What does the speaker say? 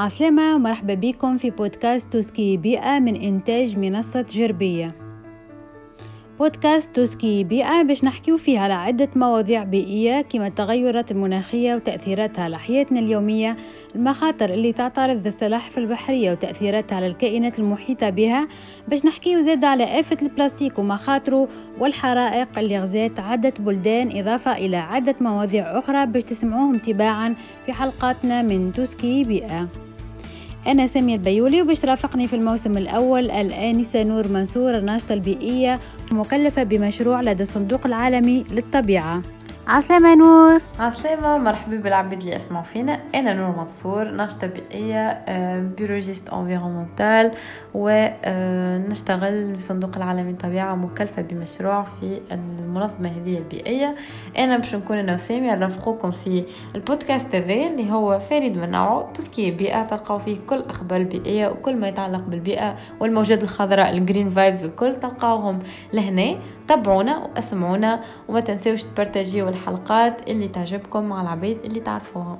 عسلامة ومرحبا بكم في بودكاست توسكي بيئة من إنتاج منصة جربية. بودكاست توسكي بيئة باش نحكيو فيها على عدة مواضيع بيئية كما التغيرات المناخية وتأثيراتها على حياتنا اليومية المخاطر اللي تعترض السلاحف البحرية وتأثيراتها على الكائنات المحيطة بها باش نحكيو زاد على آفة البلاستيك ومخاطره والحرائق اللي غزات عدة بلدان إضافة إلى عدة مواضيع أخرى باش تسمعوهم تباعا في حلقاتنا من tout ce qui بيئة. أنا سامية البيولي وباش ترافقني في الموسم الأول الآنسة نور منصور الناشطة البيئية مكلفة بمشروع لدى الصندوق العالمي للطبيعة. عسلامة نور. عسلامة مرحبا بالعباد اللي يسمعوا فينا. أنا نور منصور ناشطة بيئية biologiste environnementale ونشتغل في الصندوق العالمي للطبيعة مكلفة بمشروع في المنظمة هذه البيئية. أنا باش نكون أنا وسامية نرافقوكم في البودكاست هذا اللي هو فريد من نوعه tout ce qui بيئة تلقاو فيه كل أخبار البيئية وكل ما يتعلق بالبيئة والموجات الخضراء ال green vibes وكل تلقاوهم لهنا. تابعونا واسمعونا وما تنسوش تبارتاجيو الحلقات اللي تعجبكم مع العباد اللي تعرفوها.